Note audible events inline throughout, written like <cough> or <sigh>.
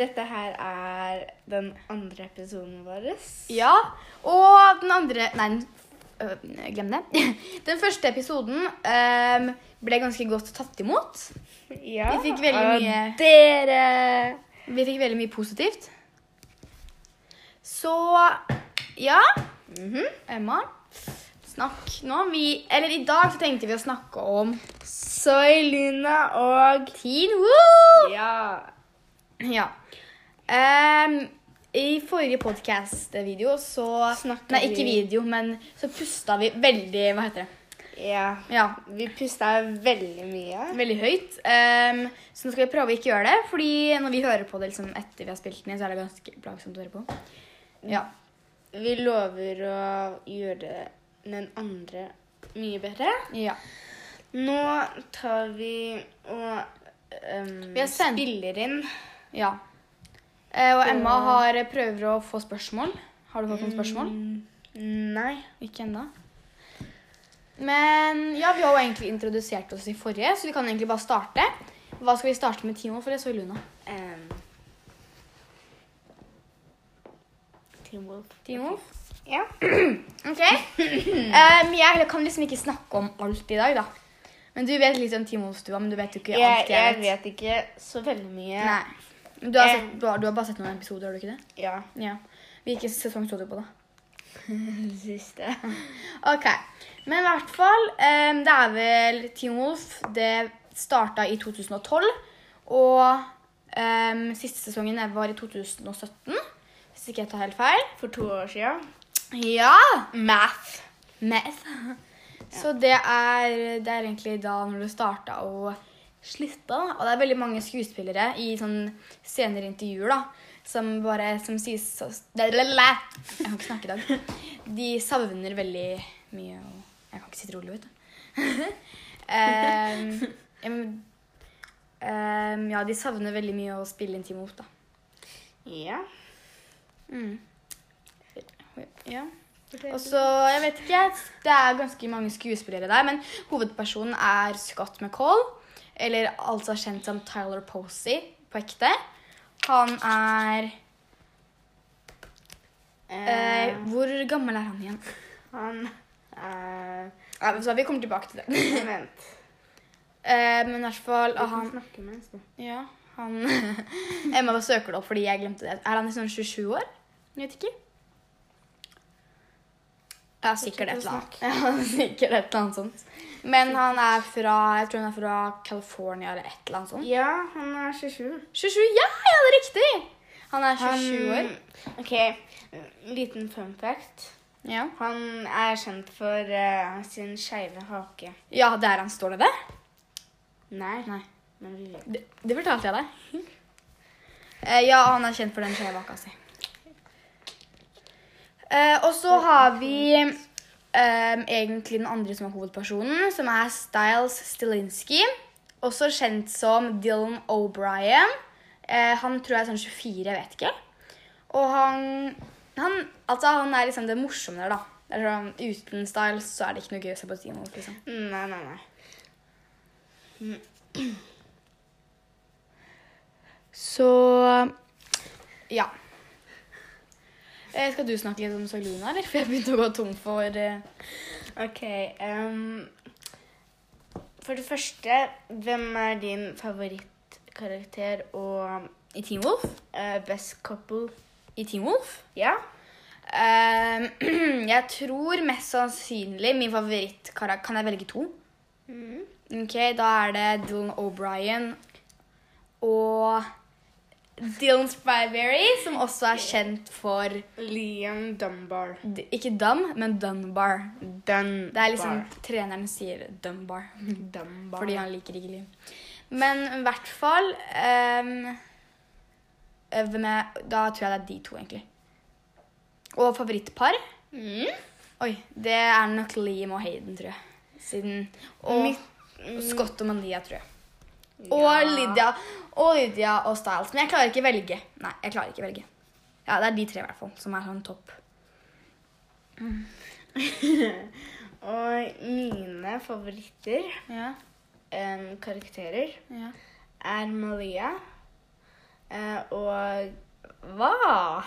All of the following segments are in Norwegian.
dette her er den andre episoden vår. Ja, og den andre Nei, øh, glem det. <laughs> Den første episoden øhm, ble ganske godt tatt imot. Ja. Vi fikk veldig mye- Dere Vi fikk veldig mye positivt. Så ja. Mhm. Emma, snakk nå. Vi, eller i dag så tenkte vi å snakke om Soy, Luna og Teen Woo! Ja. Ja. Ehm, I forrige podcast-video så Snakket Nei, ikke vi- video, men så pusta vi veldig Hva heter det? ja. Ja, Vi pusta veldig mye. veldig høyt. Um, så nå skal vi prøve å ikke gjøre det, fordi når vi hører på det liksom, etter vi har spilt den inn, så er det ganske plagsomt å høre på. Ja. Vi lover å gjøre den andre mye bedre. ja. Nå tar vi og ehm, Vi har sendt- spiller inn. ja. Eh, og Emma har prøver å få spørsmål. Har du fått noen spørsmål? Mm, Nei. Ikke ennå. Men ja, vi har jo egentlig introdusert oss i forrige, så vi kan egentlig bare starte. Hva skal vi starte med Timo, for det så Luna. Um, Team Wolf. Timo? Ja. <clears throat> Ok. Um, jeg kan liksom ikke snakke om alt i dag, da. Men du vet litt om Timo-stua, men du vet jo ikke alt jeg jeg vet. vet ikke så veldig mye. Nei. Du har, sett, du, har, du har bare sett noen episoder, har du ikke det? Ja. Ja. Hvilken sesong så du på, da? <laughs> Siste. <laughs> Ok, men i hvert fall um, Det er vel Team Wolf. Det starta i 2012. Og um, siste sesongen var i 2017, hvis ikke jeg tar helt feil. For to år siden. Ja! Math. Meth. <laughs> Så det er, det er egentlig da når det starta og slutta. Og det er veldig mange skuespillere i sånn senere intervjuer da, som bare som sier så, Jeg kan ikke snakke i dag. De savner veldig mye og Jeg kan ikke sitte rolig, vet du. um, <laughs> em, ja, de savner veldig mye å spille Wolf, da. Ja. Mm. Ja. Og så, jeg vet ikke, det er ganske mange skuespillere der, men hovedpersonen er Scott McCall, eller altså kjent som Tyler Posey på ekte. Han er eh, Eh, Hvor gammel er han igjen? han er Ja, så Vi kommer tilbake til det. Vent. Eh, men i hvert fall og kan snakke ja, han <laughs> Emma bare søker det opp fordi jeg glemte det. Er han sånn 27 år? Jeg vet ikke. Ja, sikkert et eller annet. <laughs> Ja, sikkert et eller annet sånt. Men han er fra jeg tror han er fra California eller et eller annet sånt. Ja, han er 27. 27? Ja, ja, det er riktig! Han er 27 år. OK, liten fun fact. Ja. Han er kjent for uh, sin skeive hake. ja, der han står det det? Nei, Nei. men vi vet. Det, det fortalte jeg deg. uh, ja, han er kjent for den skeive haka si. Uh, og så har vi eh, egentlig den andre som er hovedpersonen, som er Styles Stilinski. Også kjent som Dylan O'Brien. Uh, han tror jeg er sånn 24, jeg vet ikke. Og han, han Altså, han er liksom det morsomme der, da. Det er sånn, uten Styles så er det ikke noe gøy å se på Tino. Liksom. Nei, nei, nei. Så ja. Eh, skal du snakke litt om Sagluna, eller? For jeg begynte å gå tom for eh, OK. Um, for det første, hvem er din favorittkarakter og I Teen Wolf? Uh, best couple? I Teen Wolf? Ja? Um, <clears throat> jeg tror mest sannsynlig min favorittkarakter Kan jeg velge to? Mm. Ok, Da er det Dylan O'Brien og Dylan Spyberry, som også er kjent for Liam Dunbar. d- Ikke Dum, men Dunbar. Dunbar. Det er liksom treneren sier Dunbar. Dunbar. Fordi han liker ikke Liam. Men i hvert fall um, med, hvem er- Da tror jeg det er de to, egentlig. Og favorittpar? Mm. Oi, det er nok Liam og Hayden, tror jeg. Siden, og og Scott og Mania, tror jeg. Og Lydia og Lydia og Styles. Men jeg klarer ikke velge. Nei, jeg klarer ikke velge. Ja, Det er de tre i hvert fall som er sånn topp. <laughs> Og mine favoritter, Ja, um, karakterer, ja. er Malia, uh, og hva?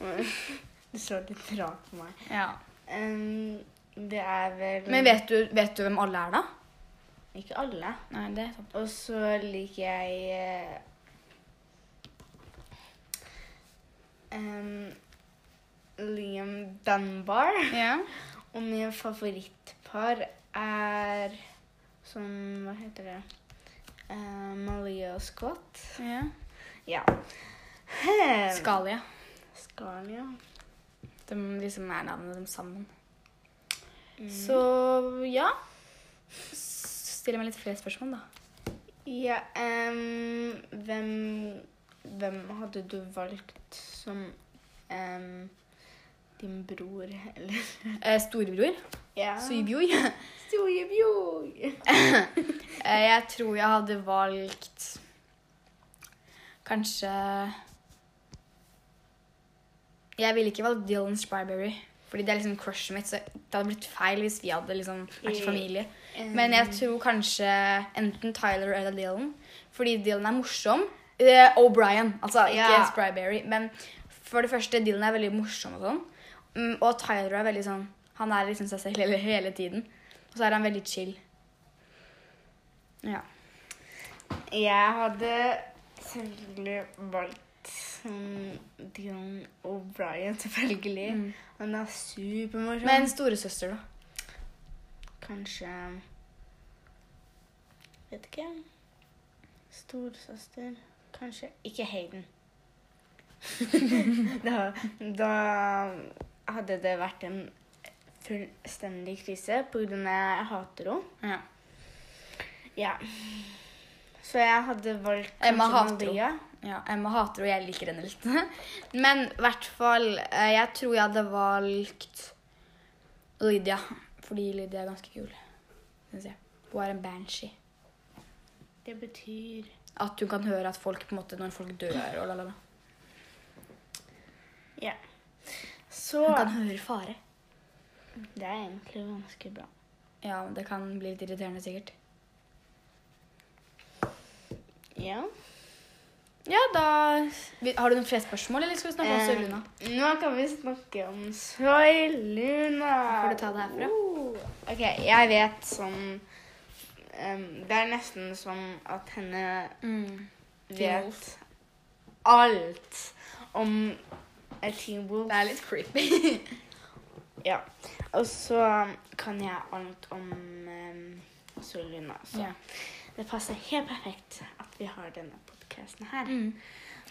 <laughs> du slår litt rart på meg. Ja. Um, det er vel Men vet du, vet du hvem alle er, da? Ikke alle. Nei, det er sant. Og så liker jeg eh, um, Liam Dunbar. Ja. <laughs> Og min favorittpar er som Hva heter det? Uh, Malia og Scott. ja. Ja. Hem. Skalia. Skalia. De liksom er navnet dem sammen. Mm. Så ja. Stiller meg litt flere spørsmål, da. Ja, um, hvem, hvem hadde du valgt som um, din bror, eller? Eh, storebror. Ja. Suibjoj. <laughs> Suibjoj. <laughs> Eh, jeg tror jeg hadde valgt Kanskje Jeg ville ikke valgt Dylan Spryberry. Fordi det er liksom crushet mitt, så det hadde blitt feil hvis vi hadde liksom vært familie. Men jeg tror kanskje enten Tyler eller Dylan. Fordi Dylan er morsom. Eh, O'Brien, altså ikke yeah. Spryberry. Men for det første, Dylan er veldig morsom og sånn. Mm, og Tyler er veldig sånn Han er liksom seg selv hele, hele tiden. Og så er han veldig chill. Ja. Jeg hadde selvfølgelig valgt um, Dion O'Brien, selvfølgelig. Mm. Han er supermorsom. Men storesøster, da? Kanskje Vet ikke. Storesøster Kanskje ikke Hayden. <laughs> da, da hadde det vært en fullstendig krise på grunn av at jeg hater henne. Ja. Ja. Så jeg hadde valgt Emma hater ja. Emma hater henne, og jeg liker henne litt. <laughs> Men i hvert fall eh, Jeg tror jeg hadde valgt Lydia. Fordi Lydia er ganske kul. Hun er en banshee. Det betyr At hun kan høre at folk på en måte, når folk dør og lalala. Ja. Så Hun kan høre fare. Det er egentlig ganske bra. Ja, det kan bli litt irriterende sikkert. Ja. Ja, da Har du noen flere spørsmål, eller skal vi snakke om Eh, Sørluna? Nå kan vi snakke om Soiluna. Får du ta det herfra? Uh, ok, jeg vet sånn um, Det er nesten som at henne Mm. vet alt om Teen Wolf. Det er litt creepy. <laughs> Ja. Og så kan jeg alt om um, Soiluna. Så ja. det passer helt perfekt at vi har denne podkasten her. Mm.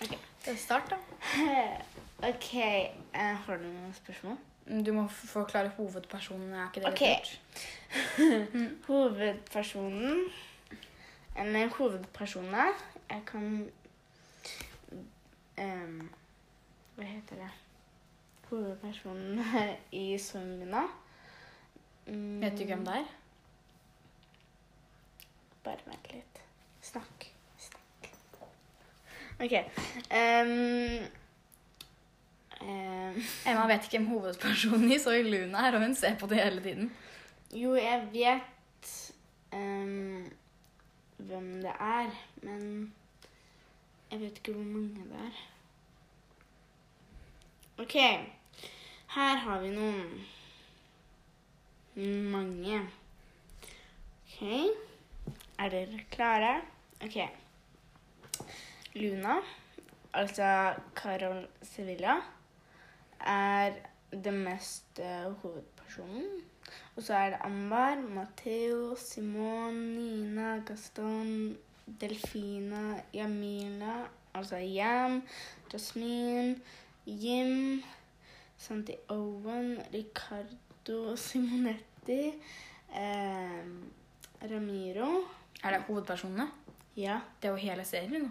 Ok. Start, da. <laughs> OK, eh, har du noen spørsmål? Du må forklare hovedpersonen. Er ikke det Ok. litt lurt? <laughs> Hovedpersonen Eller hovedpersonene Jeg kan um, Hva heter det? Hovedpersonen i Soiluna. Mm, Vet du hvem det er? Bare vent litt. Snakk. OK. Um, um. Emma vet ikke hvem hovedpersonen i Soy Luna er, og hun ser på det hele tiden. jo, jeg vet um, hvem det er, men jeg vet ikke hvor mange det er. OK. Her har vi noen. Mange. OK. Er dere klare? OK. Luna, altså Carol Sevilla, er den mest eh, hovedpersonen. Og så er det Ambar, Matheo, Simon, Nina, Gaston, Delfina, Jamila, altså Yam, Jasmine, Jim, Santi Owen, Ricardo, Simonetti, eh, Ramiro. Er det hovedpersonene? Ja. Det er jo hele serien nå.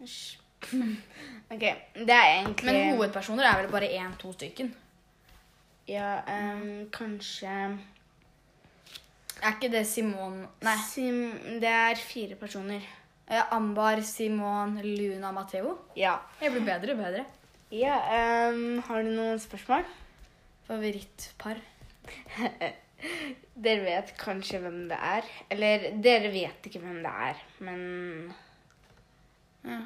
Hysj. <laughs> OK. Det er egentlig Men hovedpersoner er vel bare én-to stykken? Ja, um, kanskje Er ikke det Simon Nei. Sim, Det er fire personer. eh, Ambar, Simon, Luna, Matheo? Ja. Jeg blir bedre og bedre. Ja, um, Har du noen spørsmål? Favorittpar? <laughs> Dere vet kanskje hvem det er. Eller dere vet ikke hvem det er, men Ja.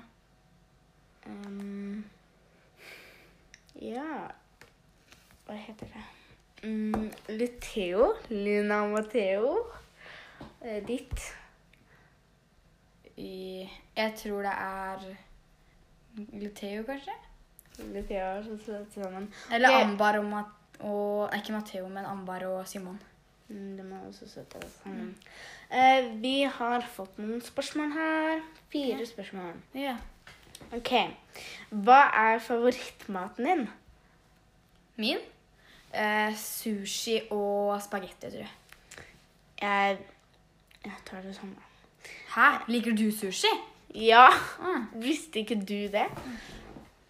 Ehm, ja Hva heter det? Mm, Luteo. Luna Matheo. Eh, ditt. I, jeg tror det er Luteo, kanskje? Luteo er så søte sammen. Eller okay. Ambar og, Mat og ikke Matheo, men Ambar og Simon. Mm, må er også søte sammen. Uh, vi har fått noen spørsmål her. Fire spørsmål. Ja. Ok. Hva er favorittmaten din? Min? Uh, sushi og spagetti, tror jeg. Jeg, jeg tar det samme. Hæ? Liker du sushi? Ja! Ah. Visste ikke du det?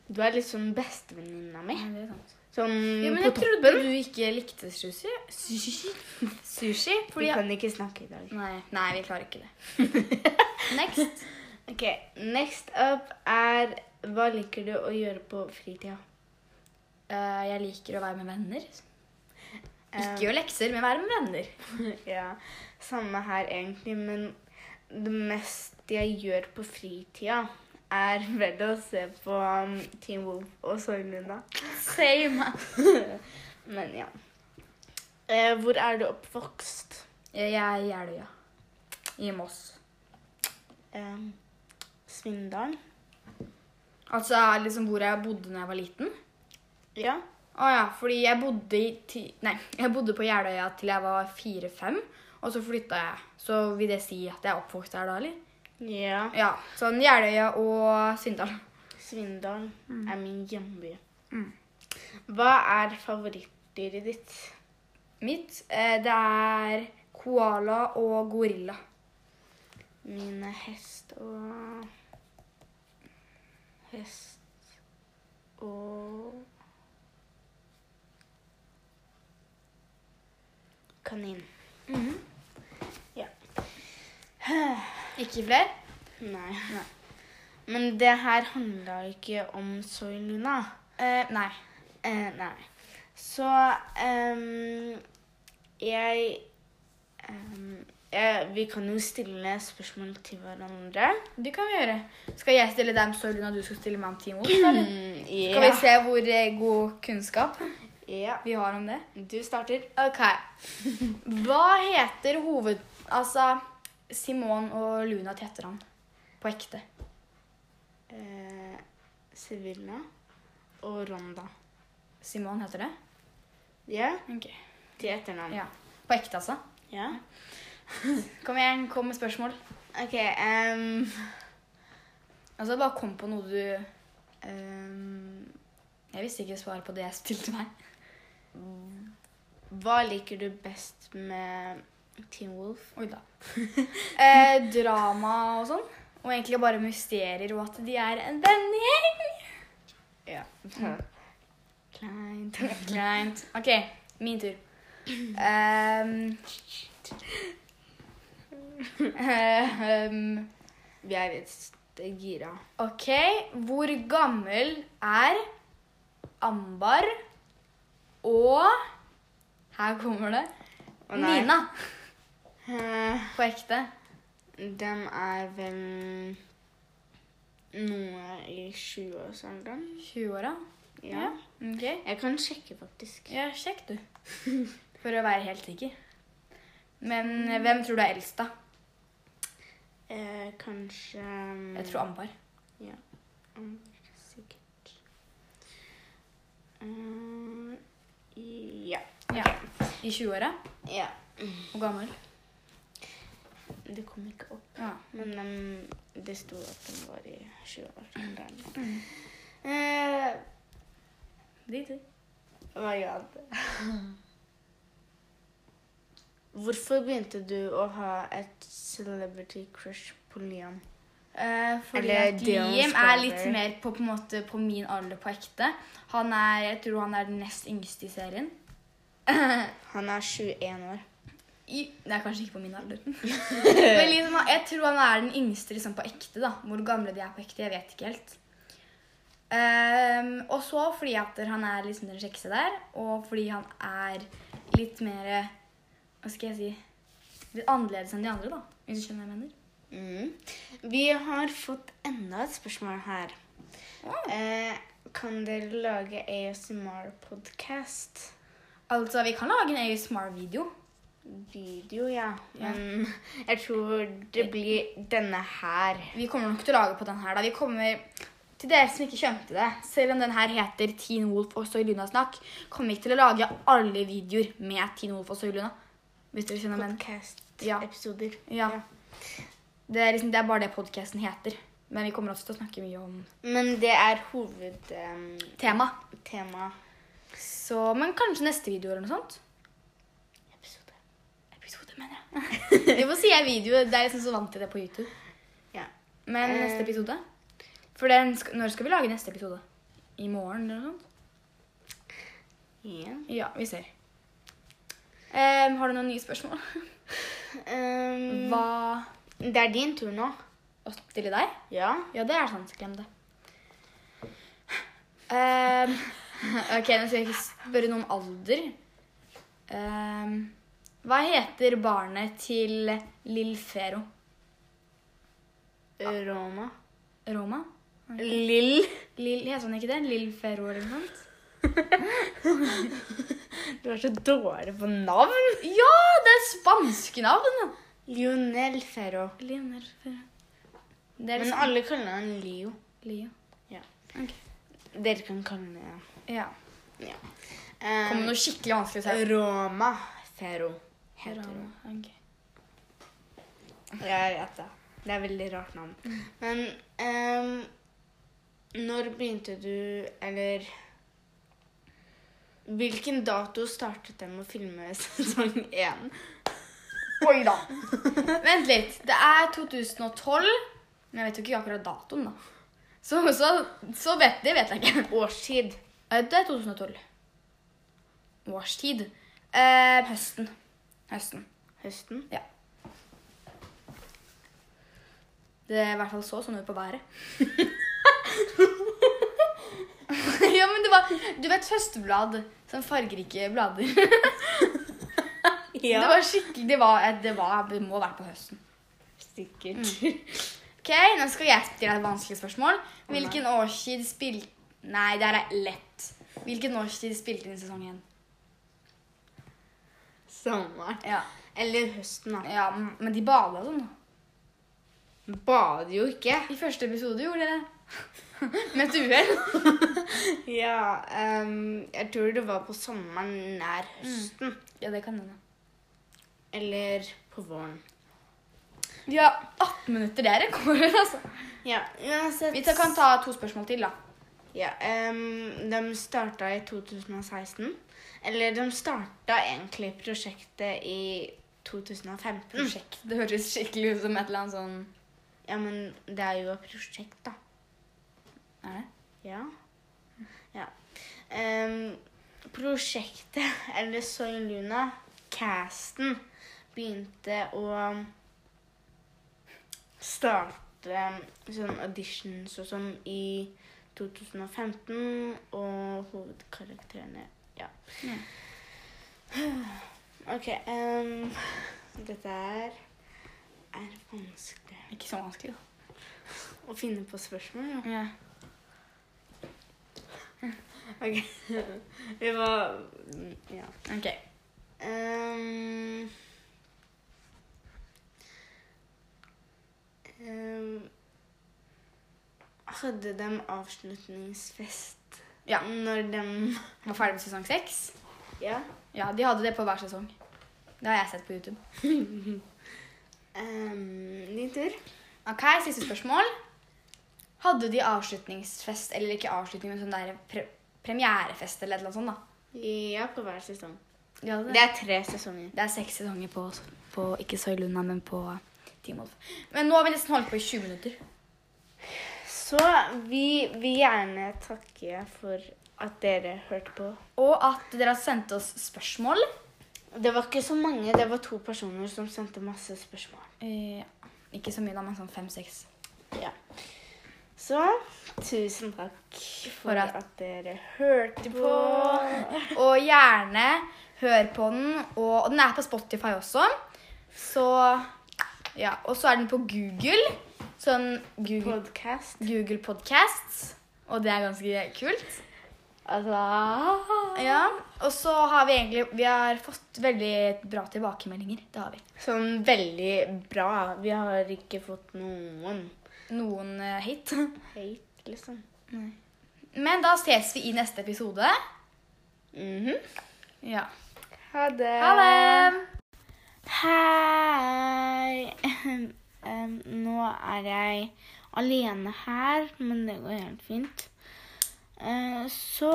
Du er liksom bestevenninna mi. Ja, det er sant. Sånn Ja, men på jeg trodde du ikke likte sushi. Sushi? Sushi? Fordi Vi kan ikke snakke i dag. Nei, nei, vi klarer ikke det. <laughs> Next. Ok, Next up er Hva liker du å gjøre på fritida? Uh, jeg liker å være med venner. Ikke gjøre lekser, men være med venner. <laughs> ja, Samme her egentlig, men det meste jeg gjør på fritida, er vel å se på um, Team Wolf og Soylunda. Same. <laughs> Men ja. Eh, hvor er du oppvokst? Jeg er i Jeløya. I Moss. Eh, Svindal? Altså liksom hvor jeg bodde da jeg var liten. Ja. Å ja, fordi jeg bodde, i ti... Nei, jeg bodde på Jeløya til jeg var fire-fem, og så flytta jeg. Så vil det si at jeg er oppvokst her da, eller? Ja. Ja, sånn Jeløya og Svindal. Svindal er min hjemby. Mm. Hva er favorittdyret ditt? Mitt, eh, det er koala og gorilla. Min er hest og Hest og Kanin. Ja. <sighs> <sighs> Ikke flere? Nei. Nei. Men det her handla ikke om Soy Luna. Eh, nei. Eh, nei. Så um, jeg, um, jeg Vi kan jo stille spørsmål til hverandre. Det kan vi gjøre. Skal jeg stille deg om Sølund, og du skal stille meg om Team eller? Mm, Skal vi se hvor eh, god kunnskap yeah. vi har om det? Du starter. Ok. <laughs> Hva heter hoved... Altså Simon og Luna til etternavn. På ekte. Eh, Sivilna og Ronda. Simon heter det? Ja, Okay. til etternavn. Ja. På ekte, altså. Ja. <laughs> Kom igjen, kom med spørsmål. OK um... Altså, bare kom på noe du um... Jeg visste ikke svaret på det jeg stilte meg. Hva liker du best med Team Wolf? Oi da. <laughs> eh, drama og sånn. Og egentlig bare mysterier og at de er en vennegjeng. Ja. Kleint. Kleint. OK, min tur. Um, <clears throat> um, Vi er litt gira. OK, hvor gammel er Ambar og Her kommer det. Nina. Eh, På ekte. Den er vel noe i 20-årsalderen. 20-åra. Ja. OK. Jeg kan sjekke, faktisk. Ja, sjekk, du. For å være helt sikker. Men eh, hvem tror du er eldst, da? Eh, kanskje Jeg tror Ambar. Ja. mm, Sikkert. Eh, ja. Ja. I 20-åra? ja. Hvor gammel? Det kom ikke opp. Ja. Men um, det sto at den var i 20-årsalderen. Eh, Dit. hva gjør det? <laughs> Hvorfor begynte du å ha et celebrity crush på Liam? Uh, fordi Eller at Liam er litt mer på, på, måte, på min alder på ekte. Han er, Jeg tror han er den nest yngste i serien. Han er 21 år. I, det er kanskje ikke på min alder. <laughs> Men liksom, jeg tror han er den yngste liksom, på ekte. da. Hvor gamle de er på ekte, jeg vet ikke helt. Um, og så fordi at han er liksom den kjekkeste der, og fordi han er litt mer Hva skal jeg si Litt annerledes enn de andre, da. Hvis du skjønner hva jeg mener. Mm. Vi har fått enda et spørsmål her. Eh, kan dere lage ASMR-podkast? Altså, vi kan lage en ASMR-video. Video, ja. Men jeg tror det blir denne her. Vi kommer nok til å lage på den her. da. Vi kommer, Til dere som ikke skjønte det, selv om den her heter Teen Wolf og Soy Luna snakk, kommer vi ikke til å lage alle videoer med Teen Wolf og Soy Luna. Hvis dere skjønner mener. Ja. Podcast-episoder. Ja. Det er, liksom, det er bare det podcasten heter. Men vi kommer også til å snakke mye om Men det er hovedtema. tema. Så, men kanskje neste video eller noe sånt. Mener jeg. Hvorfor sier jeg video? Det er liksom så vant til det på YouTube. Ja. Men Eh. neste episode? For den når skal vi lage neste episode? I morgen eller noe sånt? Ja. Ja, vi ser. Um, har du noen nye spørsmål? Um, Hva Det er din tur nå. Å stille deg? Ja. Ja, det er sant. Glem det. Um, <laughs> ok, nå skal jeg ikke spørre noe om alder. Em, hva heter barnet til Lill Fero? Roma. Roma? Lill. Lill, heter han ikke det? Lill Fero eller noe sånt? <laughs> Du er så dårlig på navn. Ja, det er spanske navn! Lionel Ferro. Lionel er Men liksom alle kaller han Leo. Leo. Ja. Okay. Dere kan kalle det Ja. ja. Kommer Um, noe skikkelig vanskelig til. Roma Ferro heter hun. Roma. Jeg vet det. Det er veldig rart navn. Men um, når begynte du Eller Hvilken dato startet de å filme <laughs> sesong én? Oi da. Vent litt. Det er 2012. Men jeg vet jo ikke akkurat datoen, da. Så, så, så vet, det vet jeg ikke. Årstid. Eh, Det er 2012. Årstid. Eh, høsten. Høsten. Høsten. Ja. Det er i hvert fall så sånn ut på været. <laughs> ja, men det var Du vet høstblad? Sånn fargerike blader. Det var skikkelig Det var, det var Det må være på høsten. sikkert. Ok, Nå skal jeg stille deg et vanskelig spørsmål. Hvilken årstid spilte Nei, det her er lett. Hvilken årstid spilte inn sesong én? Sommeren. Ja. Eller høsten, da. ja, men de bada sånn. Bader jo ikke. I første episode gjorde de det. <laughs> Med et uhell. <laughs> Ja, um, jeg tror det var på sommeren nær høsten. Ja, det kan hende. Eller på våren. Vi har 18 minutter. Det er rekord, altså. Ja, uansett. Vi kan ta to spørsmål til, da. Ja, um, de starta i 2016. Eller de starta egentlig prosjektet i 2015. Prosjekt. Det høres skikkelig ut som et eller annet sånn Ja, men det er jo et prosjekt, da. Er det? Ja. ja. Um, prosjektet, <laughs> eller Soy Luna, casten, begynte å starte sånn auditions og sånn i 2015, og hovedkarakterene Ja. OK. Um, dette er er vanskelig Ikke så vanskelig, da. å finne på spørsmål. Ja. Ja. Ok. Vi var Ja. Ok. Um, um, hadde de avslutningsfest Ja. når de Var ferdig med sesong seks? Ja. Ja, de hadde det på hver sesong. Det har jeg sett på YouTube. <laughs> um, din tur. Ok, Siste spørsmål. Hadde de avslutningsfest, eller ikke avslutning, men sånn der pre premierefest eller noe sånt? da? Ja, på hver sesong. Ja, det. Det er tre sesonger. Det er seks sesonger på, på ikke Soy Luna, men på Team Wolf. Men nå har vi nesten holdt på i 20 minutter. Så vi vil gjerne takke for at dere hørte på. Og at dere har sendt oss spørsmål. Det var ikke så mange, det var to personer som sendte masse spørsmål. Ja. ikke så mye, da, men sånn fem-seks. Ja. Så tusen takk for, For at- at, dere hørte på. <laughs> Og gjerne hør på den. Og, og den er på Spotify også. Så ja. Og så er den på Google. Sånn Google, Podcast. Google Podcasts, og det er ganske kult. Altså Ja, Og så har vi egentlig Vi har fått veldig bra tilbakemeldinger. Det har vi. Sånn veldig bra. Vi har ikke fått noen Noen eh, hit. hate, liksom. Men da ses vi i neste episode. Mhm. Ja. Ha det. Ha det! Hei. <laughs> Em, nå er jeg alene her, men det går helt fint. Uh, så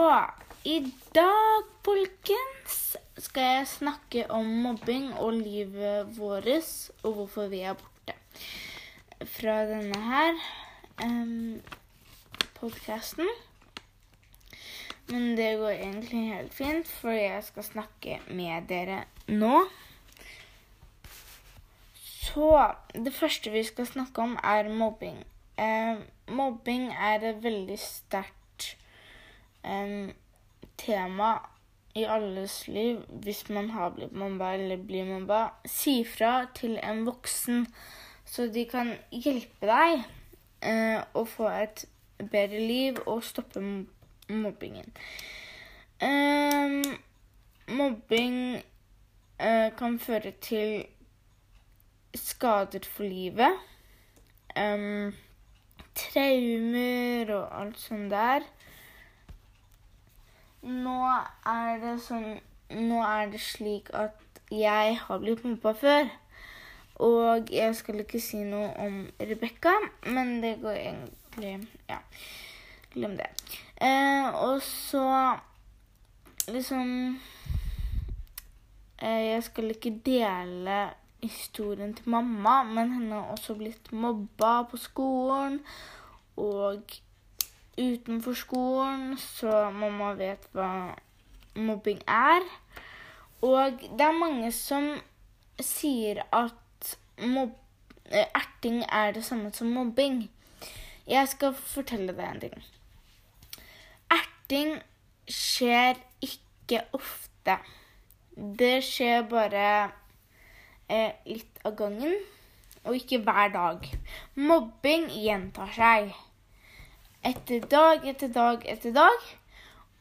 i dag, folkens, skal jeg snakke om mobbing og livet vårt, og hvorfor vi er borte fra denne her um, podkasten. Men det går egentlig helt fint, for jeg skal snakke med dere nå. Så det første vi skal snakke om, er mobbing. Eh, mobbing er et veldig sterkt eh, tema i alles liv hvis man har blitt mobba eller blir mobba. Si fra til en voksen, så de kan hjelpe deg eh, å få et bedre liv og stoppe mobbingen. Eh, mobbing eh, kan føre til skader for livet. Um, traumer og alt sånt der. Nå er det sånn Nå er det slik at jeg har blitt mobba før. Og jeg skal ikke si noe om Rebekka, men det går egentlig Ja, glem det. Eh, og så liksom eh, Jeg skal ikke dele historien til mamma, men henne har også blitt mobba på skolen og utenfor skolen, så mamma vet hva mobbing er. Og det er mange som sier at mobb eh, erting er det samme som mobbing. Jeg skal fortelle deg en ting. Erting skjer ikke ofte. Det skjer bare eh, litt av gangen, og ikke hver dag. Mobbing gjentar seg etter dag etter dag etter dag,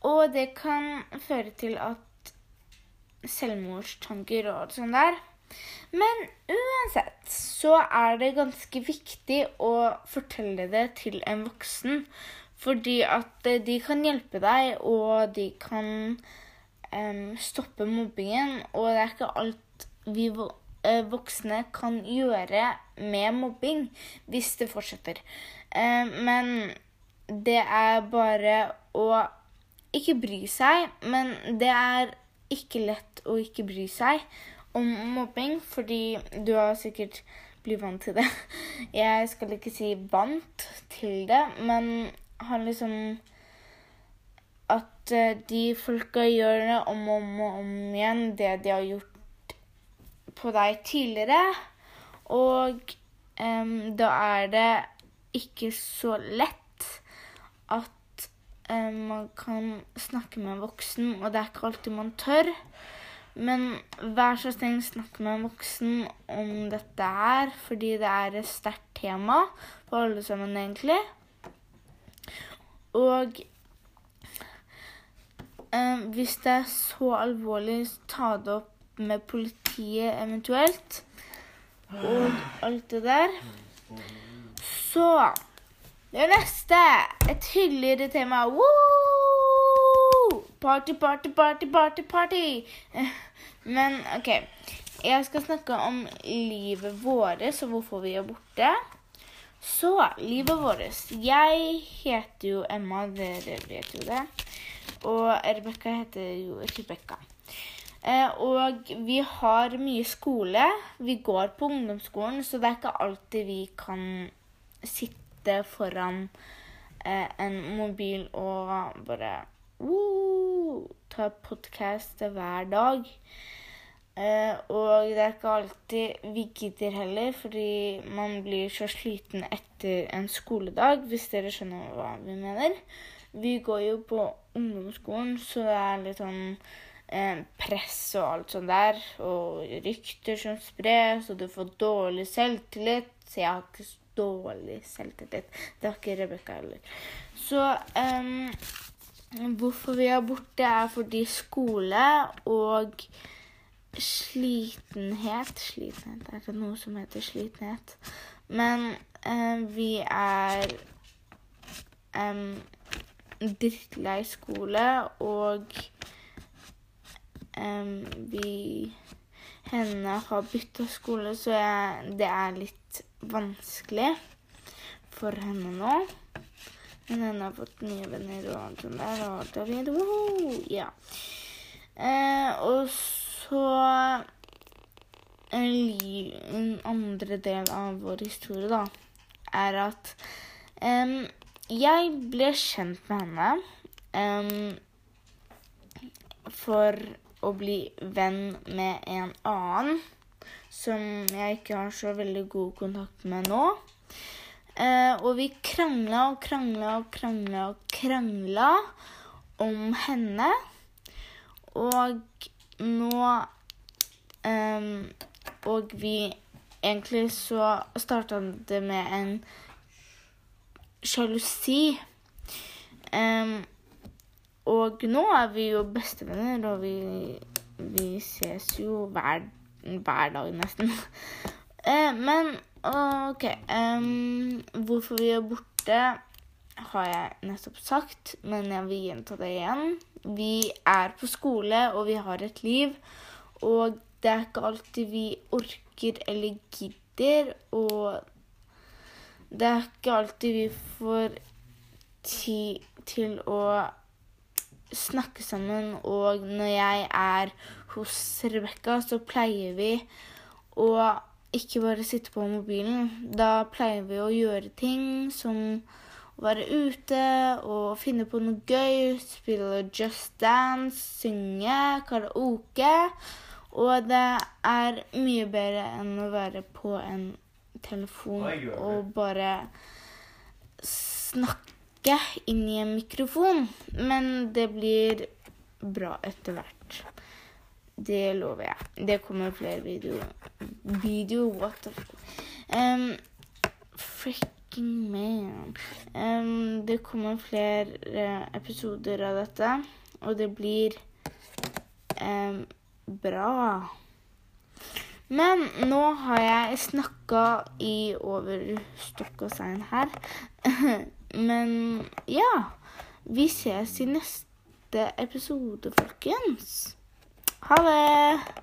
og det kan føre til at selvmordstanker og alt sånt der. Men uansett så er det ganske viktig å fortelle det til en voksen, fordi at eh, de kan hjelpe deg, og de kan um, stoppe mobbingen, og det er ikke alt vi voksne kan gjøre med mobbing hvis det fortsetter. Eh, men det er bare å ikke bry seg, men det er ikke lett å ikke bry seg om mobbing, fordi du har sikkert blitt vant til det. <laughs> Jeg skal ikke si vant til det, men har liksom At eh, de folka gjør det om og om og om igjen, det de har gjort på deg tidligere. Og um, da er det ikke så lett at um, man kan snakke med en voksen, og det er ikke alltid man tør. Men vær så snill, snakk med en voksen om dette her, fordi det er et sterkt tema for alle sammen, egentlig. Og eh, hvis det er så alvorlig, ta det opp med politiet eventuelt. Og alt det der. Så det neste. Et hyggeligere tema. Woo! Party, party, party, party, party. Men OK. Jeg skal snakke om livet vårt og hvorfor vi er borte. Så, livet vårt. Jeg heter jo Emma, dere vet jo det. Og Rebekka heter jo Rebekka. Eh, og vi har mye skole. Vi går på ungdomsskolen, så det er ikke alltid vi kan sitte foran eh, en mobil og bare ta podkast hver dag. Eh, og det er ikke alltid vi gidder heller, fordi man blir så sliten etter en skoledag, hvis dere skjønner hva vi mener. Vi går jo på ungdomsskolen, så det er litt sånn press og alt sånt der, og rykter som spres, og du får dårlig selvtillit. Så jeg har ikke dårlig selvtillit. Det har ikke Rebekka heller. Så um, hvorfor vi er borte, er fordi skole og slitenhet Slitenhet, er det noe som heter slitenhet? Men um, vi er um, drittlei skole, og vi Henne har bytta skole, så jeg, det er litt vanskelig for henne nå. Men henne har fått nye venner og alt sånt der, og alt er fint. Woho! Ja. Eh, og så en, andre del av vår historie, da, er at em, jeg ble kjent med henne em, for å bli venn med en annen som jeg ikke har så veldig god kontakt med nå. Eh, og vi krangla og krangla og krangla og krangla om henne. Og nå eh, Og vi Egentlig så starta det med en sjalusi. Em, og nå er vi jo bestevenner, og vi, vi ses jo hver, hver dag nesten. <laughs> Eh, men OK um, Hvorfor vi er borte, har jeg nettopp sagt, men jeg vil gjenta det igjen. Vi er på skole, og vi har et liv. Og det er ikke alltid vi orker eller gidder, og det er ikke alltid vi får tid til å snakke sammen. Og når jeg er hos Rebekka, så pleier vi å ikke bare sitte på mobilen. Da pleier vi å gjøre ting som å være ute og finne på noe gøy, spille Just Dance, synge, karaoke. Og det er mye bedre enn å være på en telefon og bare snakke inn i en mikrofon. Men det blir bra etter hvert. Det lover jeg. Det kommer flere videoer. Video, what the. Um, Fricking man. Um, det kommer flere episoder av dette, og det blir um, bra. Men nå har jeg snakka i over stokk og stein her. <laughs> Men ja. Vi ses i neste episode, folkens. Ha det!